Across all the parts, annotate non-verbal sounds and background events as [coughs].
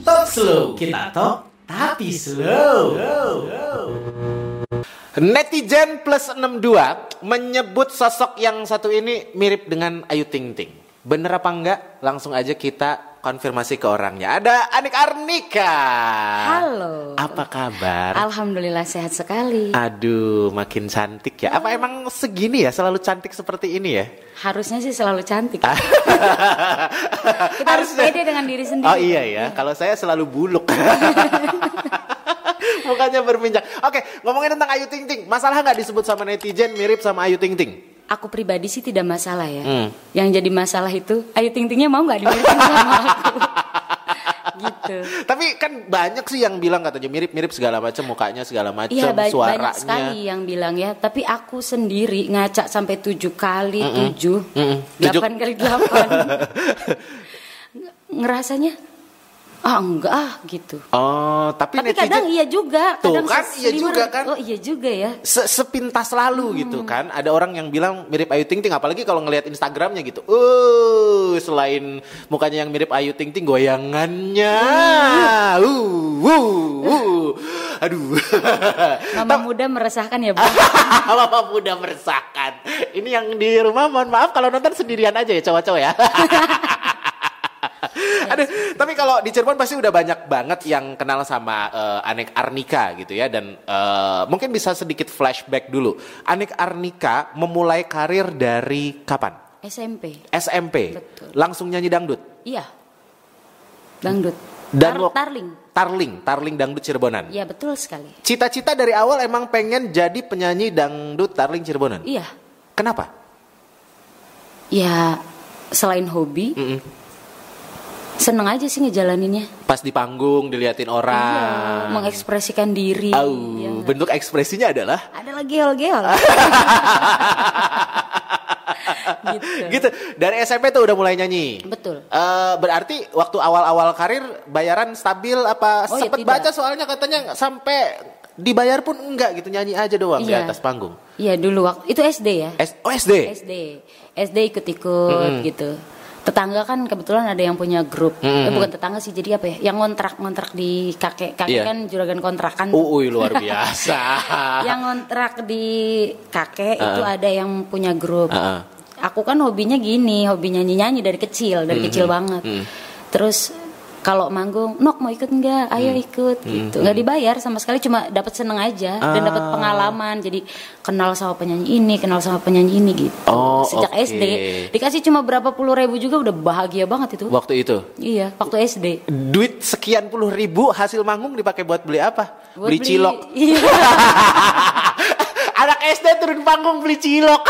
Talk slow. Kita talk tapi slow. Netizen plus 62 menyebut sosok yang satu ini mirip dengan Ayu Ting Ting. Bener apa enggak? Langsung aja kita konfirmasi ke orangnya. Ada Anik Arnika. Halo. Apa kabar? Alhamdulillah sehat sekali. Aduh, makin cantik ya. Apa emang segini ya? Selalu cantik seperti ini ya? Harusnya sih selalu cantik. [laughs] Kita harus pede dengan diri sendiri. Oh iya ya. Kalau saya selalu buluk. [laughs] Mukanya berminyak. Oke, ngomongin tentang Ayu Ting Ting. Masalah nggak disebut sama netizen mirip sama Ayu Ting Ting? Aku pribadi sih tidak masalah ya. Hmm. Yang jadi masalah itu, Ayu Ting Tingnya mau nggak dimiripin sama aku? [laughs] gitu. Tapi kan banyak sih yang bilang katanya mirip-mirip segala macam mukanya segala macam Iya ba- suaranya. banyak sekali yang bilang ya. Tapi aku sendiri ngacak sampai tujuh kali tujuh, delapan kali delapan. [laughs] Ngerasanya ah enggak ah gitu. Oh, tapi, Tapi netizen kadang iya juga, Tuh kadang kan, iya juga kan. Oh iya juga ya. se- sepintas lalu Hmm. gitu kan. Ada orang yang bilang mirip Ayu Ting Ting apalagi kalau ngelihat Instagramnya gitu. Uh, selain mukanya yang mirip Ayu Ting Ting goyangannya. Hmm. Uh, uh, uh. Aduh. Mama muda meresahkan ya, Bu. [laughs] Bapak muda meresahkan. Ini yang di rumah mohon maaf kalau nonton sendirian aja ya cowok-cowok ya. [laughs] [laughs] Aduh, tapi kalau di Cirebon pasti udah banyak banget yang kenal sama eh, Anik Arnika gitu ya dan eh, mungkin bisa sedikit flashback dulu. Anik Arnika memulai karir dari kapan? SMP. SMP. Betul. Langsung nyanyi dangdut. Iya. Dangdut. Dan Tar- tarling. Tarling, Tarling dangdut Cirebonan. Iya, betul sekali. Cita-cita dari awal emang pengen jadi penyanyi dangdut Tarling Cirebonan. Iya. Kenapa? Ya selain hobi, Mm-mm. Seneng aja sih ngejalaninnya. Pas di panggung diliatin Iya, orang. mengekspresikan diri. Iya nggak? bentuk ekspresinya adalah Ada lagi geol-geol. [laughs] gitu. gitu. Dari SMP tuh udah mulai nyanyi. Betul. Eh, berarti waktu awal-awal karir bayaran stabil apa Oh, ya sempet tidak. baca soalnya katanya sampai dibayar pun enggak gitu nyanyi aja doang di Iya. atas panggung. Iya dulu waktu itu SD ya. S oh SD. SD, SD ikut-ikut gitu. Tetangga kan kebetulan ada yang punya grup. Mm-mm. Eh, bukan tetangga sih, jadi apa ya? Yang ngontrak ngontrak di kakek. Kakek Iya. kan juragan kontrakan. Uy luar [laughs] biasa. yang ngontrak di kakek Uh-uh. itu ada yang punya grup. Uh-uh. Aku kan hobinya gini, hobi nyanyi-nyanyi dari kecil, dari kecil banget. Mm. Terus kalau manggung, Nok mau ikut nggak? Ayo Mm. ikut gitu. Nggak dibayar sama sekali, cuma dapat seneng aja dan dapat Ah. pengalaman. Jadi kenal sama penyanyi ini, kenal sama penyanyi ini gitu. Oh, Sejak oke. SD dikasih cuma berapa puluh ribu juga udah bahagia banget itu. Waktu itu Iya, waktu SD. duit sekian puluh ribu hasil manggung dipakai buat beli apa? Buat beli cilok. Iya, [laughs] Anak SD turun panggung beli cilok.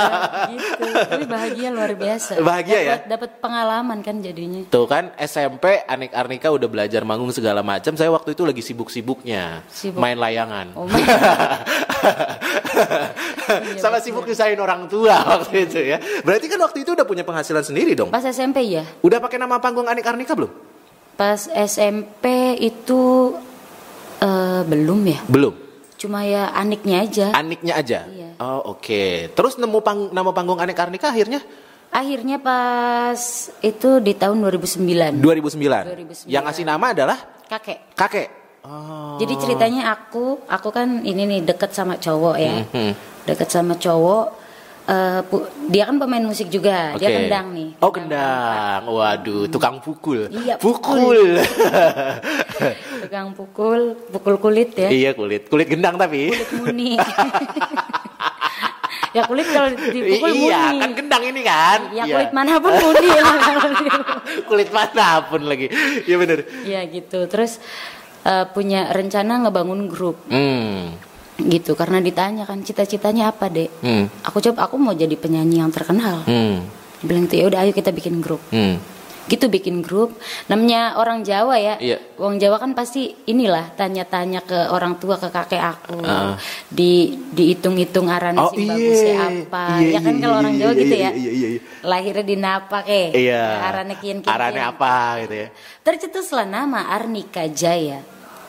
[laughs] gitu. Tapi bahagia luar biasa. Bahagia ya? Dapat- Dapat pengalaman kan jadinya. Tuh kan SMP Anik Arnika udah belajar manggung segala macam. Saya waktu itu lagi sibuk-sibuknya Sibuk. main layangan. Oh [laughs] Iya, Sama betul. sibuk nyusahin orang tua [laughs] waktu itu ya. Berarti kan waktu itu udah punya penghasilan sendiri dong. Pas SMP ya. Udah pakai nama panggung Anik Arnika belum? Pas SMP itu eh, belum ya. Belum. Cuma ya aniknya aja. Aniknya aja. Iya. Oh oke. Terus nemu pang- nama panggung Anik Arnika akhirnya Akhirnya pas itu di tahun 2009. 2009. 2009. Yang ngasih nama adalah Kakek. kakek. Oh. Jadi ceritanya aku, aku kan ini nih deket sama cowok ya. Mhm. Deket sama cowok. Pu- dia kan pemain musik juga. Dia Oke. kendang nih. Oh kendang. Waduh, tukang pukul. Iya, pukul. [laughs] Tukang pukul, pukul kulit ya. iya kulit, kulit gendang tapi. Kulit muni. [laughs] ya kulit kalau dipukul muni. iya, kan gendang ini kan. Ya Iya. kulit mana pun muni lah kalau [laughs] dipukul. kulit mana pun lagi. Iya bener. Ya gitu. Terus eh, punya rencana ngebangun grup Hmm. Gitu karena ditanya kan cita-citanya apa dek? Hmm. Aku coba aku mau jadi penyanyi yang terkenal. Hmm. Bilang tuh ya udah ayo kita bikin grup. Hmm. Gitu bikin grup. Namanya orang Jawa ya. Iya. Orang Jawa kan pasti inilah tanya-tanya ke orang tua ke kakek aku. Ah. Di dihitung-hitung arane Oh, sing iya. bagusnya apa. Iya, ya kan iya, kalau orang iya, Jawa iya, gitu iya, ya. iya, iya, iya. Lahirnya di napak eh. Iya. Arane kian kian. Arane apa gitu ya. Tercetuslah nama Arnika Jaya.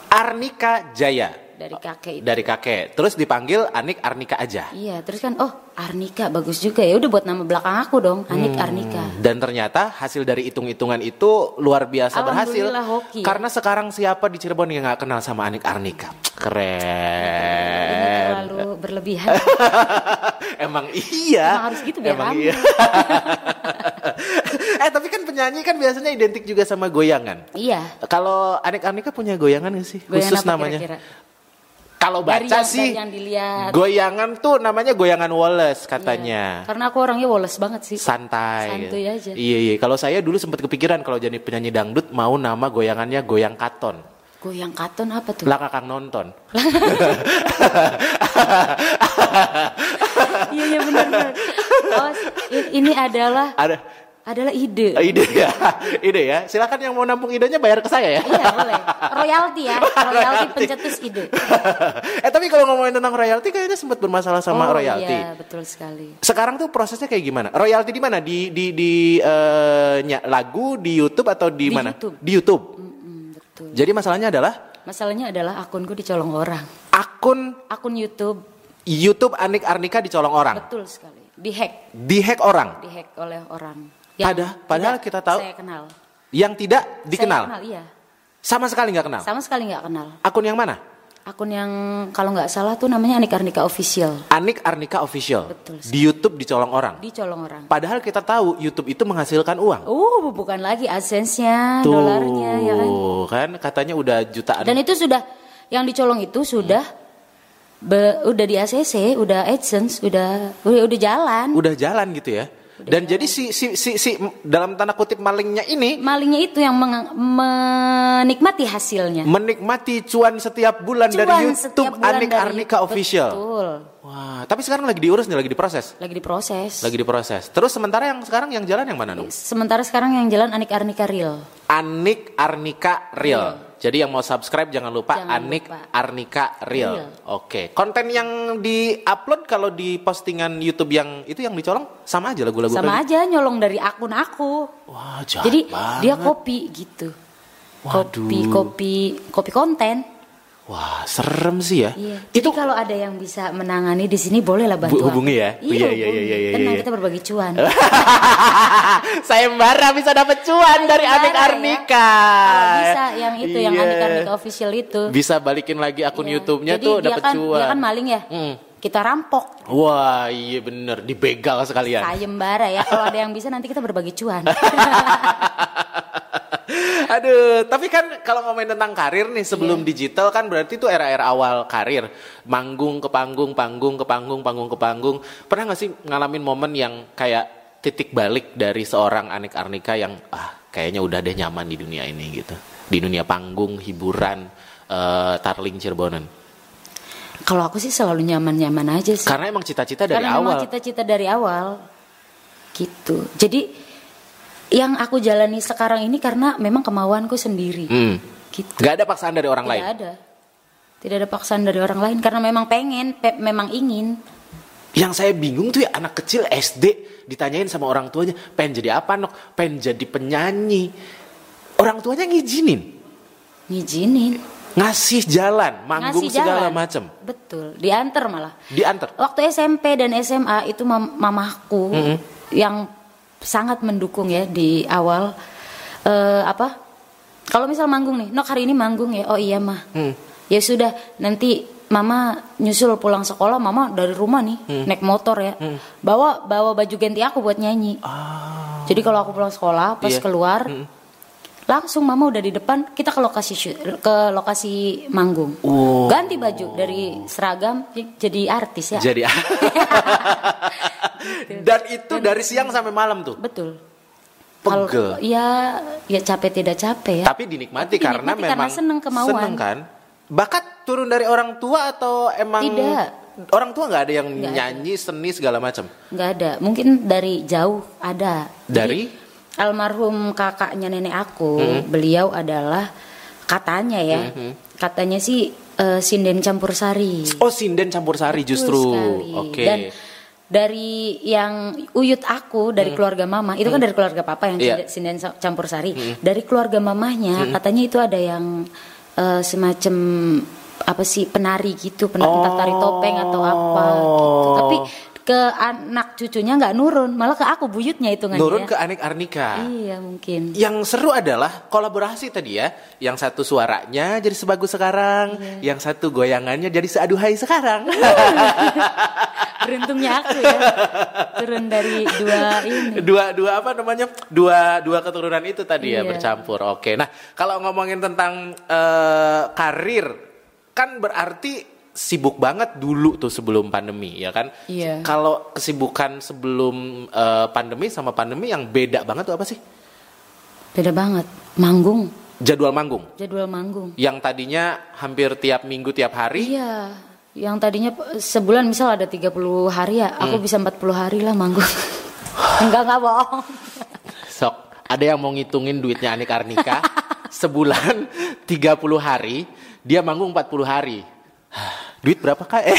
Arnika Jaya. Dari kakek itu. Dari kakek. Terus dipanggil Anik Arnika aja. Iya, terus kan oh Arnika bagus juga ya. Udah buat nama belakang aku dong, Anik Hmm. Arnika. Dan ternyata hasil dari hitung-hitungan itu luar biasa berhasil. Hoki. Karena sekarang siapa di Cirebon yang nggak kenal sama Anik Arnika? Ini Keren. terlalu berlebihan. [laughs] Emang iya. Emang harus gitu biar Emang rame. iya. [laughs] eh tapi kan penyanyi kan biasanya identik juga sama goyangan. iya. Kalau Anik Arnika punya goyangan gak sih? Goyangan Khusus apa namanya. kira-kira? Kalau Dari baca yang- sih dari yang dilihat. goyangan tuh namanya goyangan Wallace katanya. Iya. Karena aku orangnya woles banget sih. Santai. Santuy aja. Iya iya. Kalau saya dulu sempat kepikiran kalau jadi penyanyi dangdut mau nama goyangannya goyang katon. Goyang katon apa tuh? Lah kakak nonton. [laughs] Iya iya benar. [laughs] Oh, ini adalah Ada adalah ide. eh, ide ya, [laughs] ide ya. Silakan yang mau nampung idenya bayar ke saya ya. Iya boleh. Royalti ya. [laughs] Royalti pencetus ide. [laughs] eh tapi kalau ngomongin tentang royalti kayaknya sempat bermasalah sama oh, royalti. Iya betul sekali. Sekarang tuh prosesnya kayak gimana? Royalti di mana? Di di di nya- lagu di YouTube atau di, Di mana? YouTube. Di YouTube. Mm, betul. Jadi masalahnya adalah Masalahnya adalah akunku dicolong orang. akun Akun YouTube YouTube Anik Arnika dicolong orang, betul sekali. Dihack, dihack orang. dihack oleh orang. Pada- padahal tidak kita tahu- Saya kenal. Yang tidak dikenal, Saya kenal, iya. sama sekali nggak kenal. Sama sekali nggak kenal. Akun yang mana? Akun yang kalau nggak salah tuh namanya Anika Arnika Official. Anik Arnika Official. Betul Di YouTube dicolong orang. Dicolong orang. Padahal kita tahu YouTube itu menghasilkan uang. Uh, bukan lagi AdSense-nya, dolarnya ya kan. kan katanya udah jutaan. Dan itu sudah yang dicolong itu sudah be- udah di ACC, udah AdSense, udah udah, udah jalan. udah jalan gitu ya. Dan jadi si, si si si dalam tanda kutip malingnya ini Malingnya itu yang meng- menikmati hasilnya. menikmati cuan setiap bulan dari Cuan YouTube setiap bulan Anik dari- Arnika Official. Betul. Wah, tapi sekarang lagi diurus nih, lagi diproses. Lagi diproses. Lagi diproses. Terus sementara yang sekarang yang jalan yang mana dong? Sementara sekarang yang jalan Anik Arnika Real. Anik Arnika Real. Jadi yang mau subscribe jangan lupa Jangan Anik lupa. Arnika Real. Real. Oke. Konten yang di-upload kalau di postingan YouTube yang itu yang dicolong sama aja lagu-lagu Sama aja nyolong dari akun aku. Wah, jahat Jadi banget. dia copy gitu. Waduh. Copy copy copy konten. Wah, serem sih ya. Iya. Itu kalau ada yang bisa menangani di sini boleh lah bantu. Bu- hubungi ya? Iya, Iya, iya, iya, iya, Tenang iya. kita berbagi cuan. [laughs] Sayembara bisa dapat cuan dari ya. Arnika. Kalau bisa yang itu yang Iya. Anik Arnika official itu. Bisa balikin lagi akun Iya. YouTube-nya tuh dapat kan, cuan. Dia kan maling ya. Hmm. Kita rampok. Wah, iya bener, dibegal sekalian. Sayembara ya. Kalau ada yang bisa nanti kita berbagi cuan. [laughs] Aduh, tapi kan kalau ngomongin tentang karir nih sebelum digital kan berarti itu era-era awal karir, manggung ke panggung, panggung ke panggung, panggung ke panggung. Pernah nggak sih ngalamin momen yang kayak titik balik dari seorang Anik Arnika yang ah kayaknya udah deh nyaman di dunia ini gitu, di dunia panggung, hiburan, eh, tarling Cirebonan. Kalau aku sih selalu nyaman-nyaman aja sih. Karena emang cita-cita dari Karena awal. cita-cita dari awal. Gitu. Jadi yang aku jalani sekarang ini karena memang kemauanku sendiri. Hmm. Gitu. Gak ada paksaan dari orang Tidak lain. ada. Tidak ada paksaan dari orang lain karena memang pengen, pe- memang ingin. Yang saya bingung tuh ya anak kecil SD ditanyain sama orang tuanya, pengen jadi apa nok? Pengen jadi penyanyi. Orang tuanya ngizinin, Ngizinin. Ngasih jalan, manggung Ngasih segala jalan. macem. Betul, diantar malah. Diantar. Waktu SMP dan SMA itu mam- mamahku yang sangat mendukung ya di awal eh, apa? Kalau misal manggung nih, Nok hari ini manggung ya. Oh iya mah. Hmm. Ya sudah, nanti mama nyusul pulang sekolah, mama dari rumah nih Hmm. naik motor ya. Bawa bawa baju ganti aku buat nyanyi. Ah. Jadi kalau aku pulang sekolah, pas Iya. keluar langsung mama udah di depan, kita ke lokasi shoot- ke lokasi manggung. Oh. Ganti baju dari seragam jadi artis ya. Jadi [laughs] [laughs] Dan itu dari siang sampai malam tuh. Betul. Pegel. Ya ya capek tidak capek ya. Tapi dinikmati Tapi karena dinikmati memang karena seneng kemauan. seneng kan? Bakat turun dari orang tua atau emang Tidak. orang tua nggak ada yang ada. nyanyi seni segala macam? nggak ada. Mungkin dari jauh ada. Dari? Jadi, almarhum kakaknya nenek aku, beliau adalah katanya ya. Katanya sih eh, sinden campur sari. Oh sinden campur sari Betul justru. Oke. Dan dari yang uyut aku dari keluarga mama itu kan dari keluarga papa yang Hmm. Hmm. sinden campur sari dari keluarga mamahnya katanya itu ada yang eh, semacam apa sih penari gitu, pen- entah tari topeng atau apa gitu. Tapi ke anak cucunya nggak nurun, malah ke aku buyutnya itu Nurun ke Anik Arnika. Iya mungkin. Yang seru adalah kolaborasi tadi ya. Yang satu suaranya jadi sebagus sekarang, Iya. yang satu goyangannya jadi seaduhai sekarang. [laughs] Beruntungnya aku ya turun dari dua ini. dua dua apa namanya? Dua dua keturunan itu tadi ya Iya. bercampur. Oke. Nah, kalau ngomongin tentang eh, karir kan berarti sibuk banget dulu tuh sebelum pandemi ya kan? Iya. Kalau kesibukan sebelum eh, pandemi sama pandemi yang beda banget tuh apa sih? Beda banget. Manggung, Jadwal manggung. jadwal manggung. Yang tadinya hampir tiap minggu tiap hari Iya. Yang tadinya sebulan misal ada 30 hari ya, aku bisa 40 hari lah manggung. [laughs] enggak enggak bohong. Sok, ada yang mau ngitungin duitnya Anik Arnika [laughs] sebulan 30 hari, dia manggung 40 hari. Duit berapa kak? Eh,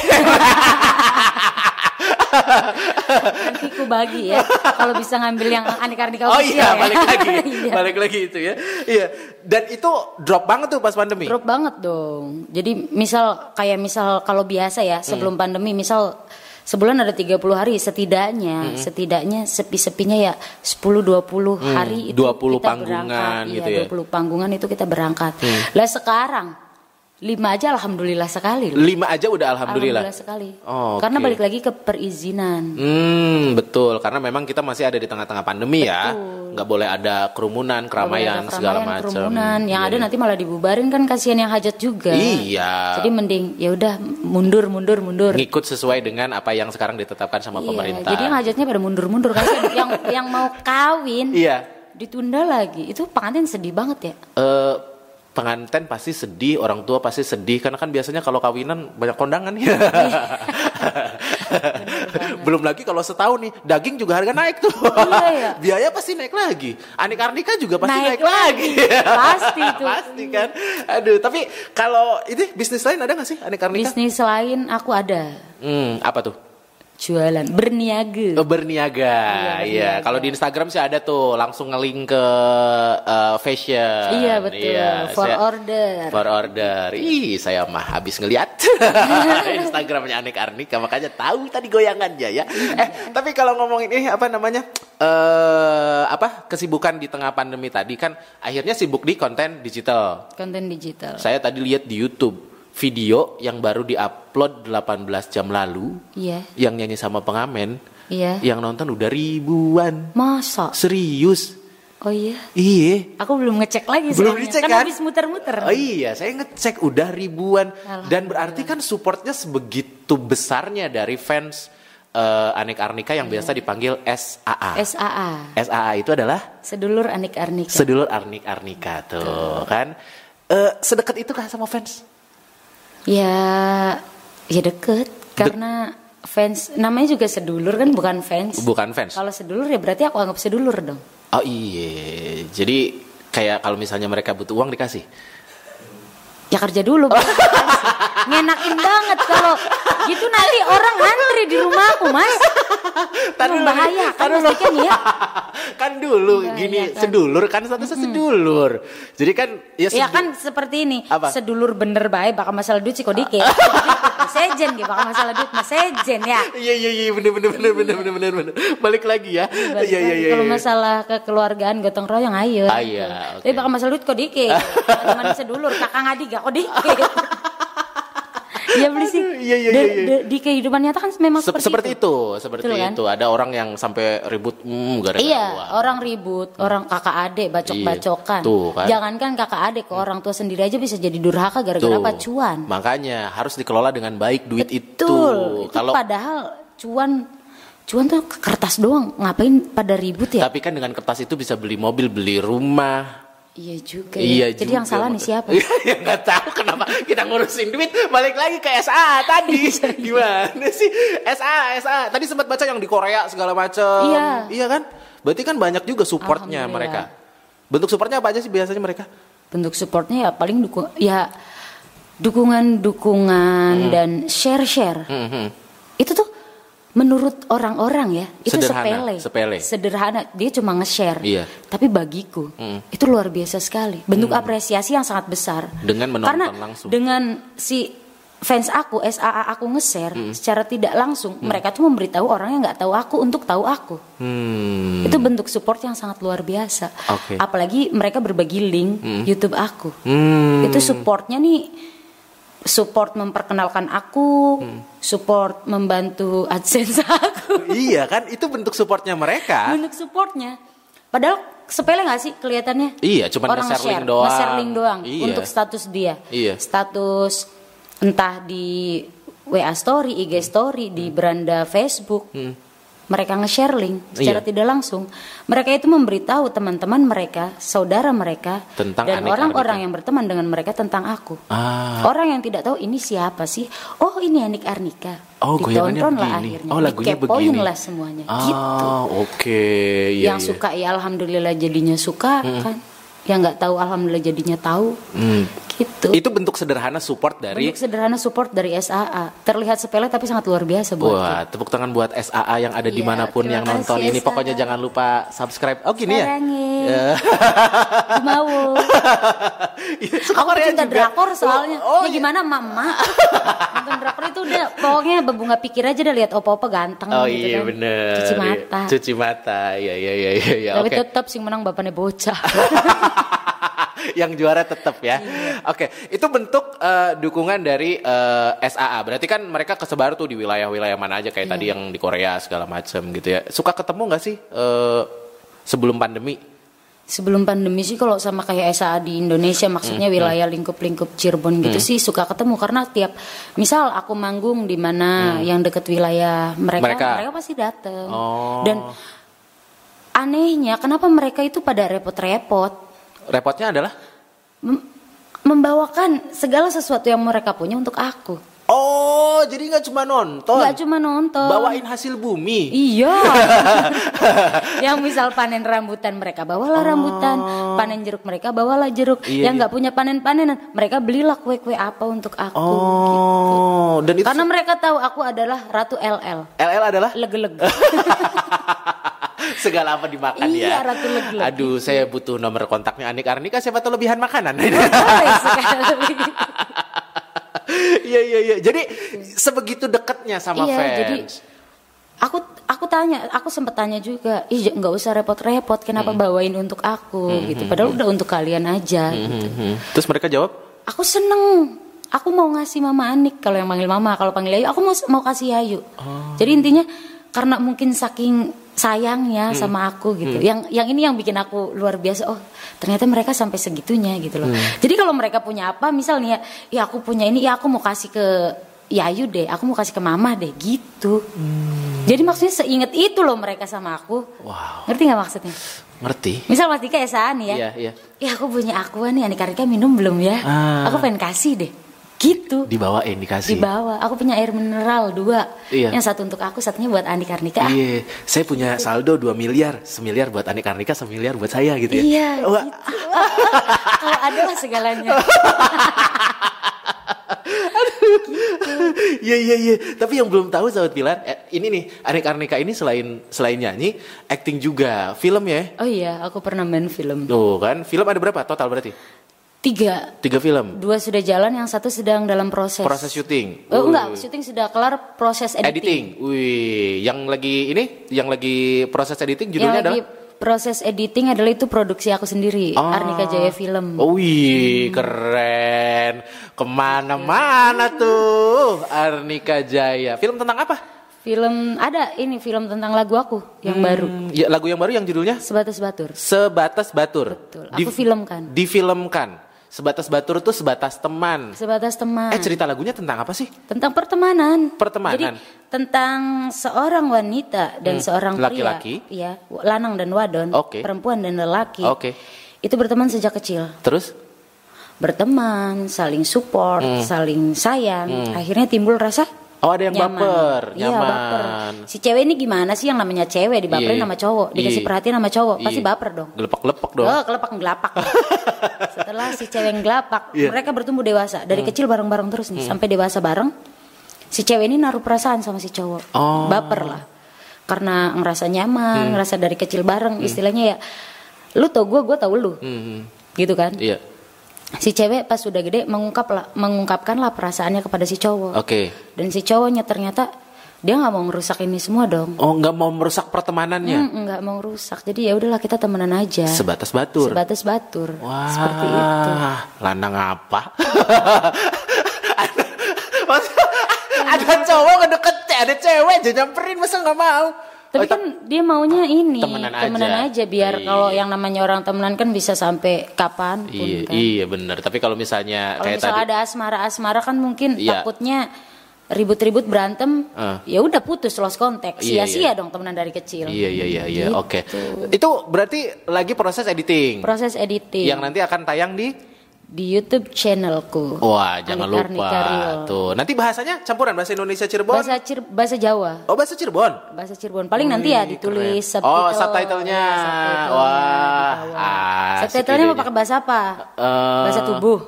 Nanti ku bagi ya. Kalau bisa ngambil yang Anik Ardika oh iya, ya. balik lagi, [laughs] Iya. balik lagi itu ya. Iya, dan itu drop banget tuh pas pandemi. Drop banget dong. Jadi misal kayak misal kalau biasa ya sebelum Hmm. pandemi misal sebulan ada 30 hari setidaknya Hmm. setidaknya sepi-sepinya ya 10 20 hari itu 20 kita panggungan berangkat. gitu iya, ya. Hmm. 20 panggungan itu kita berangkat. Lah sekarang lima aja alhamdulillah sekali loh. Lima aja udah alhamdulillah. sekali. Oh, Karena oke. balik lagi ke perizinan. Hmm, betul. Karena memang kita masih ada di tengah-tengah pandemi ya. Nggak boleh ada kerumunan, boleh keramaian, ada segala macam. kerumunan. Yang Iya, ada nanti malah dibubarin kan kasihan yang hajat juga. Iya. Jadi mending ya udah mundur mundur mundur. ngikut sesuai dengan apa yang sekarang ditetapkan sama Iya, pemerintah. jadi yang hajatnya pada mundur-mundur kasihan. [laughs] yang yang mau kawin Iya. ditunda lagi. Itu pengantin sedih banget ya. eh pengantin pasti sedih, orang tua pasti sedih karena kan biasanya kalau kawinan banyak kondangan ya. [laughs] Belum lagi kalau setahun nih daging juga harga naik tuh. Iya, iya. [laughs] Biaya pasti naik lagi. Anik Arnika juga pasti naik, Naik lagi. Pasti [laughs] tuh. pasti kan. Aduh, tapi kalau ini bisnis lain ada nggak sih Anik Arnika? Bisnis lain aku ada Hmm, apa tuh? Jualan berniaga. Oh, berniaga, iya. berniaga. Kalau di Instagram sih ada tuh, langsung nge-link ke eh, fashion. Iya, betul. For saya- order. For order. Ih, saya mah habis ngeliat [laughs] Instagramnya Anik Arnika, makanya tahu tadi goyangannya ya. Eh, tapi kalau ngomongin ini apa namanya? eh apa kesibukan di tengah pandemi tadi kan akhirnya sibuk di konten digital. Konten digital. Saya tadi lihat di YouTube video yang baru diupload 18 jam lalu Iya. yang nyanyi sama pengamen Iya. yang nonton udah ribuan Masa? serius Oh iya. iya Aku belum ngecek lagi belum soalnya. dicek kan? kan habis muter-muter. oh iya saya ngecek udah ribuan dan berarti kan supportnya sebegitu besarnya dari fans eh, Anik Arnika yang biasa dipanggil SAA SAA. SAA itu adalah Sedulur Anik Arnika. sedulur Arnik Arnika tuh kan Eh, sedekat itu kah sama fans Ya, ya deket karena fans namanya juga sedulur kan bukan fans. bukan fans Kalau sedulur ya berarti aku anggap sedulur dong. oh iya jadi kayak kalau misalnya mereka butuh uang dikasih Ya kerja dulu. [laughs] Ngenakin banget kalau gitu nanti orang ngantri di rumahku mas. Tar dulu, Membahayakan tar dulu. pasti kan ya. [laughs] kan dulu Membahayakan. gini sedulur kan statusnya sedulur jadi kan ya, Ya kan seperti ini. Apa? Sedulur bener baik bakal masalah duit sih kok dikit. [laughs] Sejen gitu bakal masalah duit mas sejen ya. Iya iya iya bener bener bener bener bener bener bener. Balik lagi ya. Iya iya lagi. iya. Kalau iya. masalah kekeluargaan gotong royong ayo. Ah, iya, oke. Tapi bakal masalah duit kok dikit. Cuman sedulur kakak adik gak kok dikit. Iya beli sih. iya, iya, Di- iya, iya. di- Di kehidupan nyata kan memang Se- seperti, seperti itu, seperti Betul kan? itu. Ada orang yang sampai ribut hmm, gara-gara Iya, uang. orang ribut, orang kakak adik bacok-bacokan. Iya, kan. Jangankan kakak adik, ke orang tua sendiri aja bisa jadi durhaka gara-gara Tuh. apa cuan. Makanya harus dikelola dengan baik duit Betul. itu. Itu Kalau padahal cuan cuan tuh kertas doang, ngapain pada ribut ya? tapi kan dengan kertas itu bisa beli mobil, beli rumah. Iya juga. Iya ya. Jadi juga, yang salah nih siapa? [laughs] ya nggak tahu kenapa kita ngurusin duit balik lagi ke SA tadi [laughs] Iya, gimana sih SA SA tadi sempat baca yang di Korea segala macam Iya. iya kan berarti kan banyak juga supportnya mereka bentuk supportnya apa aja sih biasanya mereka bentuk supportnya ya paling dukung ya dukungan dukungan dan share share Mhm. itu tuh menurut orang-orang ya itu Sederhana, sepele. sepele. Sederhana, dia cuma nge-share. Iya. Tapi bagiku itu luar biasa sekali. Bentuk apresiasi yang sangat besar. Dengan menonton Karena langsung. dengan si fans aku, SAA aku nge-share secara tidak langsung, mereka tuh memberitahu orang yang nggak tahu aku untuk tahu aku. Hmm. Itu bentuk support yang sangat luar biasa. Oke. Apalagi mereka berbagi link YouTube aku. Hmm. Itu supportnya nih support memperkenalkan aku, support membantu AdSense [laughs] aku. Iya kan itu bentuk supportnya mereka. Bentuk supportnya. Padahal sepele nggak sih kelihatannya? Iya, Orang nge-share link doang. nge-share link doang Iya. untuk status dia. Iya. Status entah di WA story, IG story, di beranda Facebook. Mereka nge-share link secara Hmm. Iya. tidak langsung. Mereka itu memberitahu teman-teman mereka, saudara mereka, Tentang dan orang-orang yang berteman dengan mereka tentang aku. Ah. Orang yang tidak tahu ini siapa sih? Oh ini Anik Arnika. Oh, Ditonton lah begini. akhirnya. Oh, lagunya Dikepoin begini. lah semuanya. Ah, Gitu oke. Iya, yang iya. suka ya alhamdulillah jadinya suka kan yang nggak tahu alhamdulillah jadinya tahu Hmm. gitu Itu bentuk sederhana support dari bentuk sederhana support dari SAA terlihat sepele tapi sangat luar biasa buat Wah, tepuk tangan buat SAA yang ada Iya, di mana pun yang nonton ini. SAA. Pokoknya jangan lupa subscribe. Oh gini ya? Sarangi. Ya. [laughs] mau [laughs] Suka aku cinta juga. drakor soalnya Oh, ya iya. gimana mama [laughs] nonton drakor itu udah pokoknya berbunga pikir aja udah lihat opa-opa ganteng Oh gitu iya kan. bener. cuci mata Cuci mata. Iya iya iya iya. iya, tapi Oke. tetap sing menang bapaknya bocah [laughs] yang juara tetap ya. Iya. Oke, itu bentuk eh, dukungan dari eh, SAA. Berarti kan mereka kesebar tuh di wilayah-wilayah mana aja kayak Iya. tadi yang di Korea segala macam gitu ya. Suka ketemu nggak sih eh, sebelum pandemi? Sebelum pandemi sih kalau sama kayak SAA di Indonesia maksudnya Hmm, wilayah lingkup-lingkup Cirebon gitu sih suka ketemu karena tiap misal aku manggung di mana yang deket wilayah mereka Hmm. Mereka. mereka, pasti dateng Oh. dan anehnya kenapa mereka itu pada repot-repot Repotnya adalah? Mem- membawakan segala sesuatu yang mereka punya untuk aku Oh, jadi nggak cuma nonton. nggak cuma nonton Bawain hasil bumi. Iya. [laughs] yang misal panen rambutan mereka bawalah rambutan, panen jeruk mereka bawalah jeruk. Oh. Iya, yang iya. nggak punya panen-panenan, mereka belilah kue-kue apa untuk aku. Oh, dan itu Karena mereka tahu aku adalah ratu LL. LL adalah Leg-leg. [laughs] segala apa dimakan Iya, ya. Ratu Leg-Leg. Aduh, saya butuh nomor kontaknya Anik Arnika siapa tahu lebihan makanan. Boleh sekali. [laughs] [laughs] Iya iya iya. Jadi sebegitu dekatnya sama iya, fans. jadi aku aku tanya, aku sempat tanya juga, ih nggak usah repot-repot, kenapa bawain untuk aku gitu. Padahal udah untuk kalian aja. gitu. Mhm. Terus mereka jawab, Aku seneng. Aku mau ngasih Mama Anik kalau yang panggil Mama, kalau panggil Ayu aku mau mau kasih Ayu. Jadi intinya karena mungkin saking sayangnya sama aku gitu. Yang yang ini yang bikin aku luar biasa. Oh, ternyata mereka sampai segitunya gitu loh. Jadi kalau mereka punya apa, misalnya ya aku punya ini, ya aku mau kasih ke Yayu deh, aku mau kasih ke Mama deh gitu. Jadi maksudnya seinget itu loh mereka sama aku. Wow. Ngerti nggak maksudnya? ngerti? Misal Mas Dika Esaan nih ya. Iya iya. Ya aku punya aqua nih Anika Rika minum belum ya? Ah. Aku pengen kasih deh. Gitu. Dibawain dikasih. Dibawa. Aku punya air mineral dua. Iya. Yang satu untuk aku, satunya buat Andi Karnika. Iya, saya punya saldo 2 miliar, semiliar buat Anik Arnika, semiliar buat saya gitu ya. Iya. Wah, gitu. [laughs] Kalau ada lah segalanya. Iya iya iya. Tapi yang belum tahu sahabat Pilar, eh, ini nih Anik Arnika ini selain selain nyanyi, acting juga, film ya. Oh iya, aku pernah main film. Tuh kan, film ada berapa total berarti? Tiga. Tiga film. Dua sudah jalan, yang satu sedang dalam proses. Proses syuting. Oh enggak, syuting sudah kelar, proses editing. editing. Wih, yang lagi ini, yang lagi proses editing Yang judulnya lagi adalah proses editing adalah itu produksi aku sendiri, Ah. Arnika Jaya Film. Oh, Wih, keren. Ke mana-mana tuh Arnika Jaya. Film tentang apa? Film ada ini film tentang lagu aku yang baru. Hmm, ya, lagu yang baru yang judulnya Sebatas Batur. Sebatas Batur. Betul. Aku filmkan. Difilmkan. Sebatas Batur tuh sebatas teman. Sebatas teman. Eh cerita lagunya tentang apa sih? Tentang pertemanan. Pertemanan. Jadi tentang seorang wanita dan seorang pria, Laki-laki. iya, lanang dan wadon, Oke. perempuan dan lelaki. Oke. Itu berteman sejak kecil. Terus? Berteman, saling support, saling sayang. Akhirnya timbul rasa Oh ada yang nyaman. baper, Iya, nyaman. baper. Si cewek ini gimana sih yang namanya cewek dibaperin Iya. sama cowok, dikasih Iya. perhatian sama cowok, pasti Iya. baper dong. Gelepek-gelepek dong. Oh, kelepak gelapak. [laughs] Setelah si cewek gelapak, Iya. Hmm. mereka bertumbuh dewasa. Dari kecil bareng-bareng terus nih, sampai dewasa bareng. si cewek ini naruh perasaan sama si cowok Oh. baper lah karena ngerasa nyaman ngerasa dari kecil bareng istilahnya ya lu tau gue gue tau lu Hmm, gitu kan Iya. Si cewek pas sudah gede mengungkap lah mengungkapkan lah perasaannya kepada si cowok Oke. dan si cowoknya ternyata dia nggak mau ngerusak ini semua dong Oh, nggak mau merusak pertemanannya. Hmm, nggak mau rusak jadi ya udahlah kita temenan aja Sebatas batur. sebatas batur Wah, seperti itu Lanang apa? Masa [laughs] ada cowok ngedeket, ada cewek aja nyamperin masa nggak mau? Tapi Oh, kan dia maunya ini Temenan aja. biar Iya. kalau yang namanya orang temenan kan bisa sampai kapan pun Iya, kan. iya bener. Tapi kalau misalnya Kalau kayak misalnya tadi, ada asmara-asmara kan mungkin Iya. takutnya ribut-ribut berantem, Eh. ya udah putus lost kontak. Iya, Sia-sia iya. dong temenan dari kecil. Iya iya iya iya Gitu. oke. Itu berarti lagi proses editing. Proses editing Yang nanti akan tayang di di YouTube channelku. Wah, jangan Anik lupa. Tuh, nanti bahasanya campuran bahasa Indonesia Cirebon. Bahasa Cir- bahasa Jawa. Oh, bahasa Cirebon. Bahasa Cirebon. Paling nanti ya ditulis keren. subtitle. Oh, subtitle-nya. Ya, subtitle-nya Wah, Subtitle-nya mau pakai bahasa apa? Eh, Bahasa tubuh.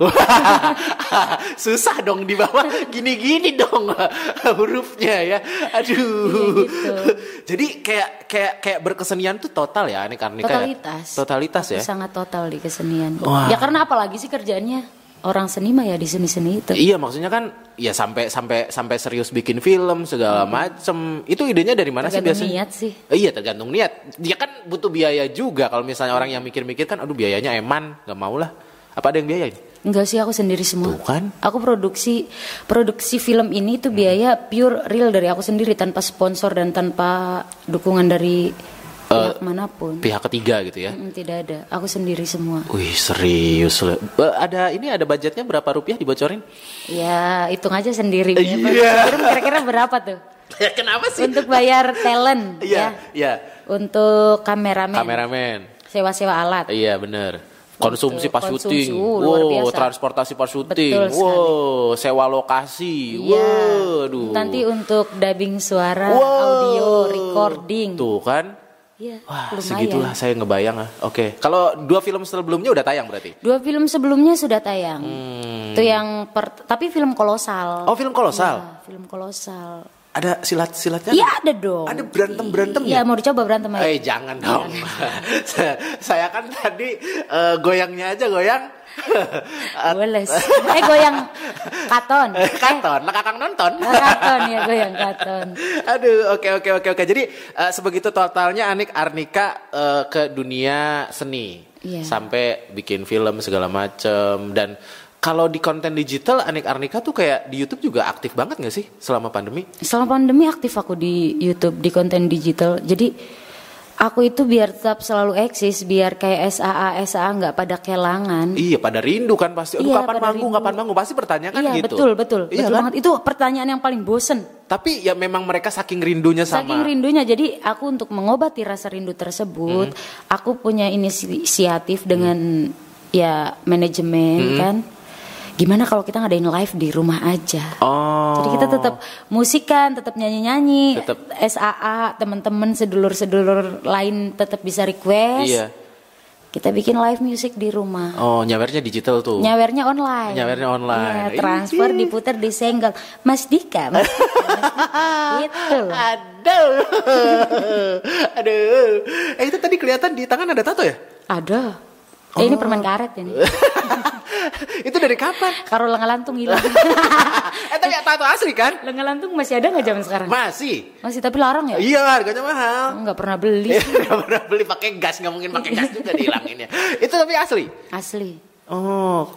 [laughs] Susah dong di bawah gini-gini dong [laughs] hurufnya ya. Aduh. gitu. Jadi kayak kayak kayak berkesenian tuh total ya Anik Arnika. ya? Totalitas. Totalitas ya. Sangat total di kesenian. Wah. Ya karena apalagi sih kerjaannya orang seni mah ya di seni-seni itu. Iya maksudnya kan ya sampai sampai sampai serius bikin film segala macem itu idenya dari mana sih Hmm. Tergantung biasanya? niat sih. Eh, Iya tergantung niat. Dia kan butuh biaya juga kalau misalnya orang yang mikir-mikir kan aduh biayanya eman nggak mau lah. Apa ada yang biayain? Enggak sih aku sendiri semua. Tuh kan. Aku produksi produksi film ini tuh biaya pure real dari aku sendiri tanpa sponsor dan tanpa dukungan dari pihak mana pun. Pihak ketiga gitu ya. Mm, tidak ada. Aku sendiri semua. Wih serius loh. Eh, Ada ini ada budgetnya berapa rupiah dibocorin? Ya, hitung aja sendiri. Iya. Film Kira-kira berapa tuh? [laughs] Ya kenapa sih? Untuk bayar talent [laughs] Iya, ya. iya. Untuk kameramen, Kameramen. sewa-sewa alat. Iya bener. Konsumsi pas syuting, uh, wow, transportasi pas syuting, wow, sewa lokasi, Iya. waduh. Nanti untuk dubbing suara, Wow. audio, recording. Tuh kan, Iya, wah lumayan. segitulah saya ngebayang ah. Oke, kalau dua film sebelumnya udah tayang berarti? Dua film sebelumnya sudah tayang. Hmm. Itu yang per, tapi film kolosal. Oh film kolosal, Ya, film kolosal. ada silat-silatnya? Iya ada dong. Ada berantem-berantem Iya ya? mau dicoba berantem aja. Eh jangan dong. saya, [laughs] saya kan tadi eh, goyangnya aja goyang. [laughs] Boleh. eh goyang katon. Eh, [laughs] Katon, lah kakang nonton. katon ya goyang katon. [laughs] Aduh, oke oke oke oke. Jadi eh, sebegitu totalnya Anik Arnika eh, ke dunia seni. Iya. Sampai bikin film segala macem dan kalau di konten digital Anik Arnika tuh kayak di YouTube juga aktif banget gak sih selama pandemi? Selama pandemi aktif aku di YouTube di konten digital. Jadi aku itu biar tetap selalu eksis, biar kayak SAA SAA nggak pada kelangan. Iya, pada rindu kan pasti. Aduh, Iya, kapan manggung, rindu. kapan manggung pasti pertanyaan iya gitu. betul betul Iya betul kan? banget. Itu pertanyaan yang paling bosen. Tapi ya memang mereka saking rindunya sama Saking rindunya, jadi aku untuk mengobati rasa rindu tersebut, Hmm. aku punya inisiatif dengan ya manajemen Hmm. kan. Gimana kalau kita ngadain live di rumah aja? Oh. Jadi kita tetap musikan, tetap nyanyi-nyanyi, Tetap. SAA, teman-teman sedulur-sedulur lain tetap bisa request. Iya. Kita bikin live music di rumah. Oh, nyawernya digital tuh. Nyawernya online. Nyawernya online. Iya, transfer diputar di senggol. Mas Dika. Mas Dika, Mas [laughs] Dika. Gitu loh. Aduh. [laughs] Aduh. Eh itu tadi kelihatan di tangan ada tato ya? Ada. Eh, ini permen karet ini. [laughs] itu dari kapan? Karo lengan lantung hilang. [laughs] eh tapi tato asli kan? lengan lantung masih ada nggak zaman sekarang? Masih. Masih tapi larang ya? Iya harganya mahal. Nggak pernah beli. [laughs] Nggak pernah beli pakai gas nggak mungkin pakai gas juga dihilanginnya. Itu tapi asli. Asli. Oh,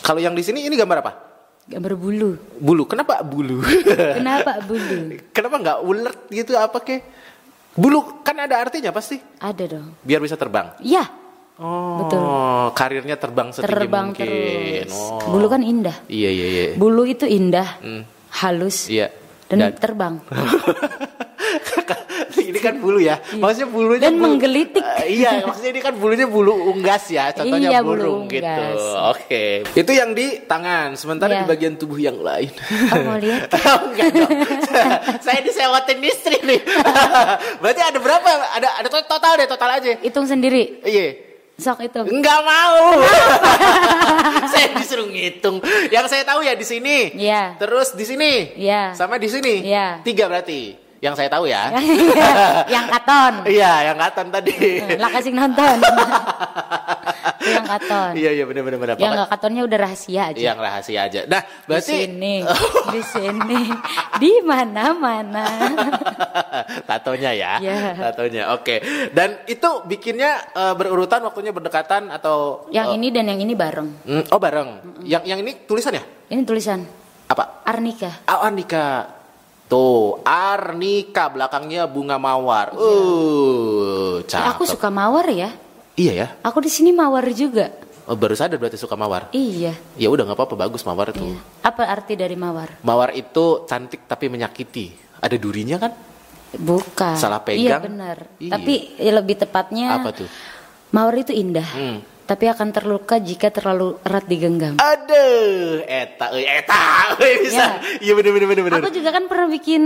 kalau yang di sini ini gambar apa? Gambar bulu. Bulu. Kenapa bulu? Kenapa bulu? Kenapa nggak ulet gitu apa kek? Bulu kan ada artinya pasti. Ada dong. Biar bisa terbang. Iya, Oh, Betul. karirnya terbang setinggi terbang mungkin. terus. Oh. Bulu kan indah. Iya iya iya. Bulu itu indah, halus, Iya. dan, Dan- terbang. [laughs] ini kan bulu ya. Maksudnya bulunya Dan bulu- menggelitik. Eh, iya, maksudnya ini kan bulunya bulu unggas ya. Contohnya Iya, bulu burung gitu. unggas. Oke. Itu yang di tangan, sementara Iya. di bagian tubuh yang lain. Oh, mau lihat? [laughs] Oh, Enggak dong. [laughs] Saya disewatin istri nih. Berarti ada berapa? Ada ada to- total deh, total aja. Hitung sendiri. Iya. Sok itu. Enggak mau. [laughs] Saya disuruh ngitung. Yang saya tahu ya di sini. Iya. Terus di sini. Iya. Sama di sini. Iya. Tiga berarti. Yang saya tahu ya. [laughs] yang katon. Iya, yang katon tadi. Lah kasih nonton. [laughs] Itu yang katon. Iya, iya benar benar benar. Yang nggak katonnya udah rahasia aja. yang rahasia aja. Nah, berarti Di sini, [laughs] di sini, di mana-mana. [laughs] tatonya ya. Iya. Tatonya. Oke. Dan itu bikinnya eh, berurutan waktunya berdekatan atau Yang eh, ini dan yang ini bareng. mm, oh bareng. Yang yang ini tulisannya Ini tulisan apa? Arnika. Oh, Arnika. Tuh, Arnika belakangnya bunga mawar. Uh, Eh, cakep. Aku suka mawar ya. Iya ya. Aku di sini mawar juga. Oh, baru sadar berarti suka mawar. Iya. Ya udah nggak apa-apa bagus mawar itu. Iya. Apa arti dari mawar? Mawar itu cantik tapi menyakiti. Ada durinya kan? Bukan. Salah Iya pegang. benar. Iya. Tapi ya lebih tepatnya Apa tuh? mawar itu indah. Hmm. Tapi akan terluka jika terlalu erat digenggam. Aduh, eta, eta, [laughs] bisa. Iya bener bener bener bener. Aku juga kan pernah bikin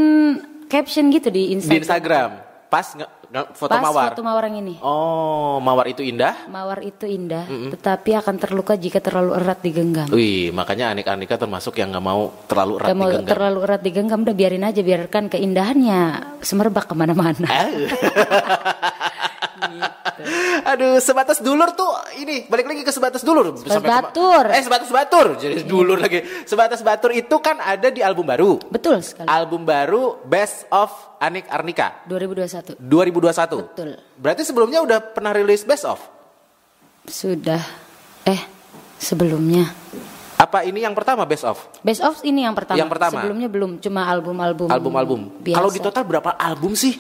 caption gitu di Instagram. Di Instagram, pas nge- foto Pas mawar. foto mawar yang ini. Oh, mawar itu indah. Mawar itu indah, tetapi akan terluka jika terlalu erat digenggam. Wih, makanya Anika-Anika termasuk yang nggak mau terlalu erat Gak mau digenggam. terlalu erat digenggam, udah biarin aja, biarkan keindahannya semerbak ke mana-mana. Ah. [laughs] [laughs] [laughs] Aduh, sebatas dulur tuh ini balik lagi ke sebatas dulur. Sebatas Sampai batur. Eh, sebatas batur. Jadi dulur lagi. Sebatas batur itu kan ada di album baru. Betul sekali. Album baru Best of Anik Arnika 2021 2021. Betul. Berarti sebelumnya udah pernah rilis Best of? sudah eh sebelumnya Apa ini yang pertama Best of? Best of ini yang pertama. Yang pertama. Sebelumnya belum, cuma album-album. Album-album. Kalau di total berapa album sih?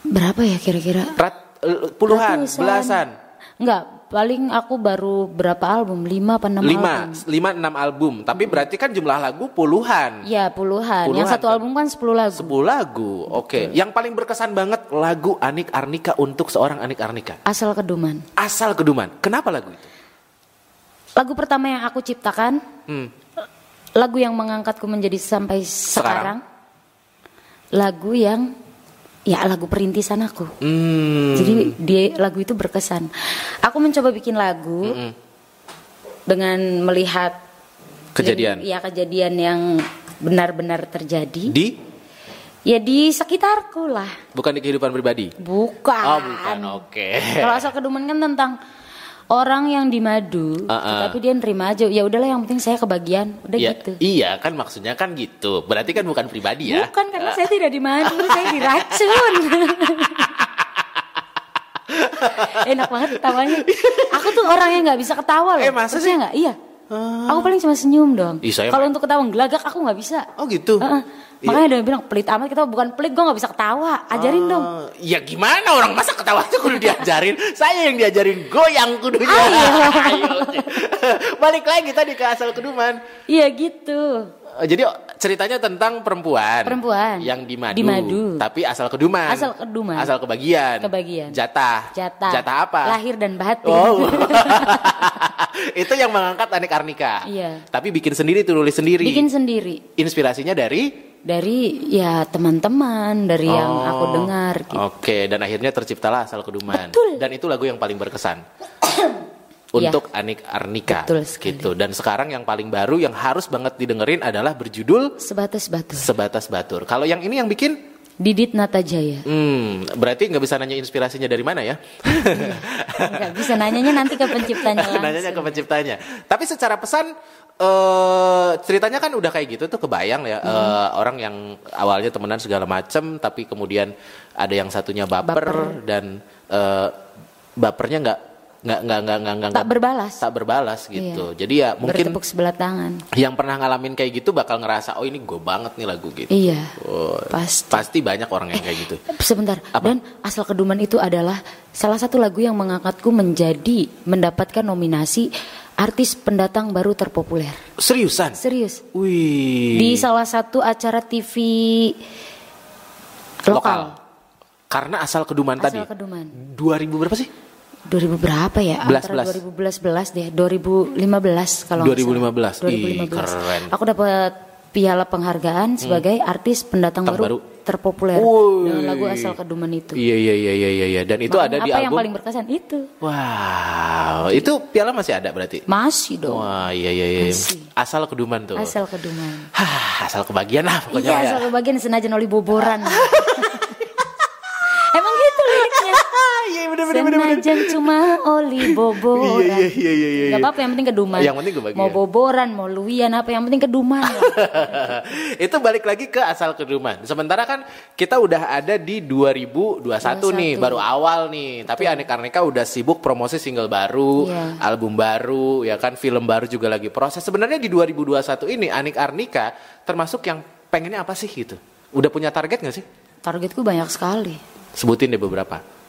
berapa ya kira-kira? Rat, puluhan, Ratusan. belasan. Enggak, paling aku baru berapa album? Lima apa enam Lima, album? lima enam album. Tapi berarti kan jumlah lagu puluhan. Ya puluhan. Puluhan, Yang satu album kan 10 lagu. Sepuluh lagu. Oke. Yang paling berkesan banget lagu Anik Arnika untuk seorang Anik Arnika. Asal keduman. Asal Keduman. Kenapa lagu itu? Lagu pertama yang aku ciptakan, Hmm. lagu yang mengangkatku menjadi sampai sekarang. Lagu yang ya lagu perintisan aku. Hmm. Jadi dia lagu itu berkesan. Aku mencoba bikin lagu Mm-mm. dengan melihat Kejadian. Ya kejadian yang benar-benar terjadi. Di Ya di sekitarku lah. bukan di kehidupan pribadi. Bukan. Oh, bukan. Oke. Kalau asal keduman kan tentang orang yang di madu, Uh-uh. tapi dia nerima aja. Ya udahlah yang penting saya kebagian, udah Ya, gitu. Iya kan maksudnya kan gitu. Berarti kan bukan pribadi ya. Bukan karena saya tidak di madu, [laughs] saya diracun. Enak banget ketawanya. Aku tuh orang yang nggak bisa ketawa loh. Eh, masa sih? nggak? Iya. Aku paling cuma senyum dong. Kalau untuk ketawa gelagak aku nggak bisa. Oh gitu. Heeh. Iya. Makanya ada yang bilang pelit amat kita bukan pelit gue nggak bisa ketawa. Ajarin dong. Eh, Ya gimana orang masa ketawa aja kudu diajarin. Saya yang diajarin goyang kudunya. [laughs] Ayo. Balik lagi tadi ke asal keduman. Iya gitu. Eh, Jadi ceritanya tentang perempuan. Perempuan. Yang di madu. Di madu. Tapi asal keduman. Asal keduman. Asal kebagian. Kebagian. Jatah. Jatah. Jatah apa? Lahir dan batin. Oh. [laughs] Itu yang mengangkat Anik Arnika. Iya. Tapi bikin sendiri, tulis sendiri. Bikin sendiri Inspirasinya dari dari ya teman-teman, dari yang Oh, aku dengar gitu. Oke, dan akhirnya terciptalah Asal Keduman. Betul. Dan itu lagu yang paling berkesan. [coughs] untuk Anik Arnika Betul sekali. gitu. Dan sekarang yang paling baru yang harus banget didengerin adalah berjudul Sebatas batu. Sebatas Batur. Kalau yang ini yang bikin Didit Natajaya. hmm, berarti nggak bisa nanya inspirasinya dari mana ya? Enggak bisa nanyanya nanti ke penciptanya langsung. Nanyanya ke penciptanya. Tapi secara pesan eh ceritanya kan udah kayak gitu tuh kebayang ya Hmm. eh, orang yang awalnya temenan segala macem tapi kemudian ada yang satunya baper, Baper. dan eh, bapernya nggak nggak nggak nggak nggak nggak Tak berbalas. tak berbalas gitu. Iya. Jadi ya mungkin Bertepuk sebelah tangan. yang pernah ngalamin kayak gitu bakal ngerasa oh ini gue banget nih lagu gitu. Iya. Oh, Pasti. pasti banyak orang yang kayak gitu. [laughs] Sebentar. Apa? Dan asal keduman itu adalah salah satu lagu yang mengangkatku menjadi mendapatkan nominasi artis pendatang baru terpopuler. Seriusan? Serius. Wih. Di salah satu acara TV lokal. Karena asal keduman tadi. Asal keduman. 2000 berapa sih? 2000 berapa ya? Belas, Antara belas. 2011 deh, 2015 kalau nggak 2015. salah. Ih, keren. Aku dapat piala penghargaan sebagai artis pendatang baru, baru. terpopuler Woi. dengan lagu asal keduman itu. Iya iya iya iya iya iya. dan itu Makanya ada di apa yang album. paling berkesan itu Wow, itu piala masih ada berarti. masih dong Wah iya iya iya. Masih. Asal keduman tuh. asal keduman. Hah, asal kebagian lah pokoknya Iya ya. asal kebagian senajan oli boboran. [laughs] bener bener bener. bener. Senajan cuma oli boboran. Iya, iya, iya, iya, iya. Gak apa-apa yang penting keduman. Yang penting kebagian. Mau boboran, mau luian apa yang penting keduman. [laughs] itu balik lagi ke asal keduman. Sementara kan kita udah ada di 2021 nih, 21. baru awal nih. Tapi Anik Arnika udah sibuk promosi single baru, Iya. album baru, ya kan film baru juga lagi proses. Sebenarnya di 2021 ini Anik Arnika termasuk yang pengennya apa sih gitu? Udah punya target gak sih? Targetku banyak sekali. Sebutin deh beberapa.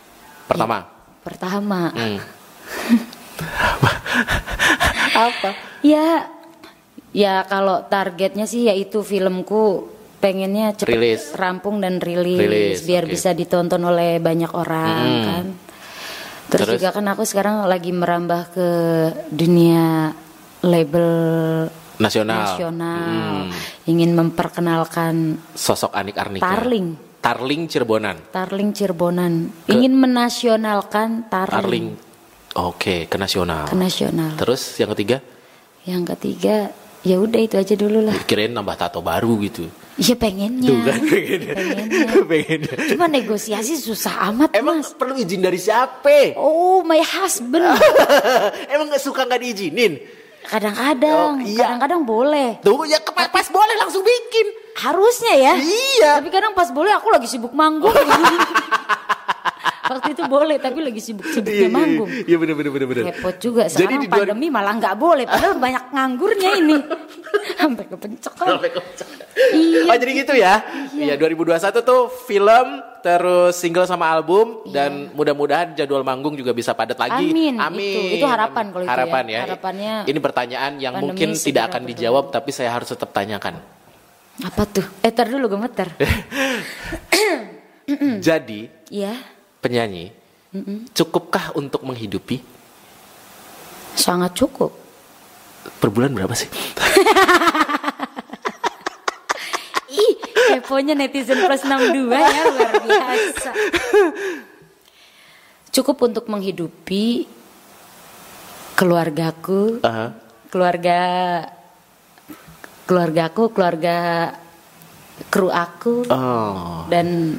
Pertama. Pertama, Hmm. [laughs] apa? ya ya kalau targetnya sih yaitu filmku pengennya cepet Rilis. rampung dan rilis, Rilis, biar oke. bisa ditonton oleh banyak orang Hmm. kan. Terus, Terus? juga kan aku sekarang lagi merambah ke dunia label Nasional. nasional, Hmm. ingin memperkenalkan Sosok Anik Arnika. Tarling. Tarling Cirebonan. Tarling Cirebonan, ingin menasionalkan Tarling, Tarling. Oke, ke nasional. ke nasional. Terus yang ketiga? Yang ketiga, ya udah itu aja dulu lah. Kirain nambah tato baru gitu. Iya pengennya. Tuh kan pengennya. Pengennya. pengennya. Cuma negosiasi susah amat Emang mas. perlu izin dari siapa? Oh my husband. [laughs] Emang nggak suka nggak diizinin? Kadang-kadang, Oh, iya. kadang-kadang boleh. Tuh ya ke- pas boleh langsung bikin. Harusnya ya. Iya. Tapi kadang pas boleh aku lagi sibuk manggung. [laughs] Waktu itu boleh tapi lagi sibuk-sibuknya manggung. Iya bener bener bener bener. Repot juga Jadi sekarang di dua- pandemi malah nggak boleh padahal banyak nganggurnya ini. [laughs] Sampai kepencok kan. Sampai kocak. Iya. Oh jadi gitu ya? Iya 2021 tuh film terus single sama album dan mudah-mudahan jadwal manggung juga bisa padat lagi. Amin, Amin. itu- itu harapan kalau itu ya. Harapan ya. Harapannya Ini pertanyaan yang mungkin tidak akan berakhir. dijawab tapi saya harus tetap tanyakan. Apa tuh? Eh tar dulu gemeter. [laughs] Jadi Iya. penyanyi cukupkah untuk menghidupi? Sangat cukup. Per bulan berapa sih? [laughs] Keponya netizen plus 62 ya luar biasa. Cukup untuk menghidupi keluargaku, Aha. keluarga keluargaku, keluarga kru aku Oh. dan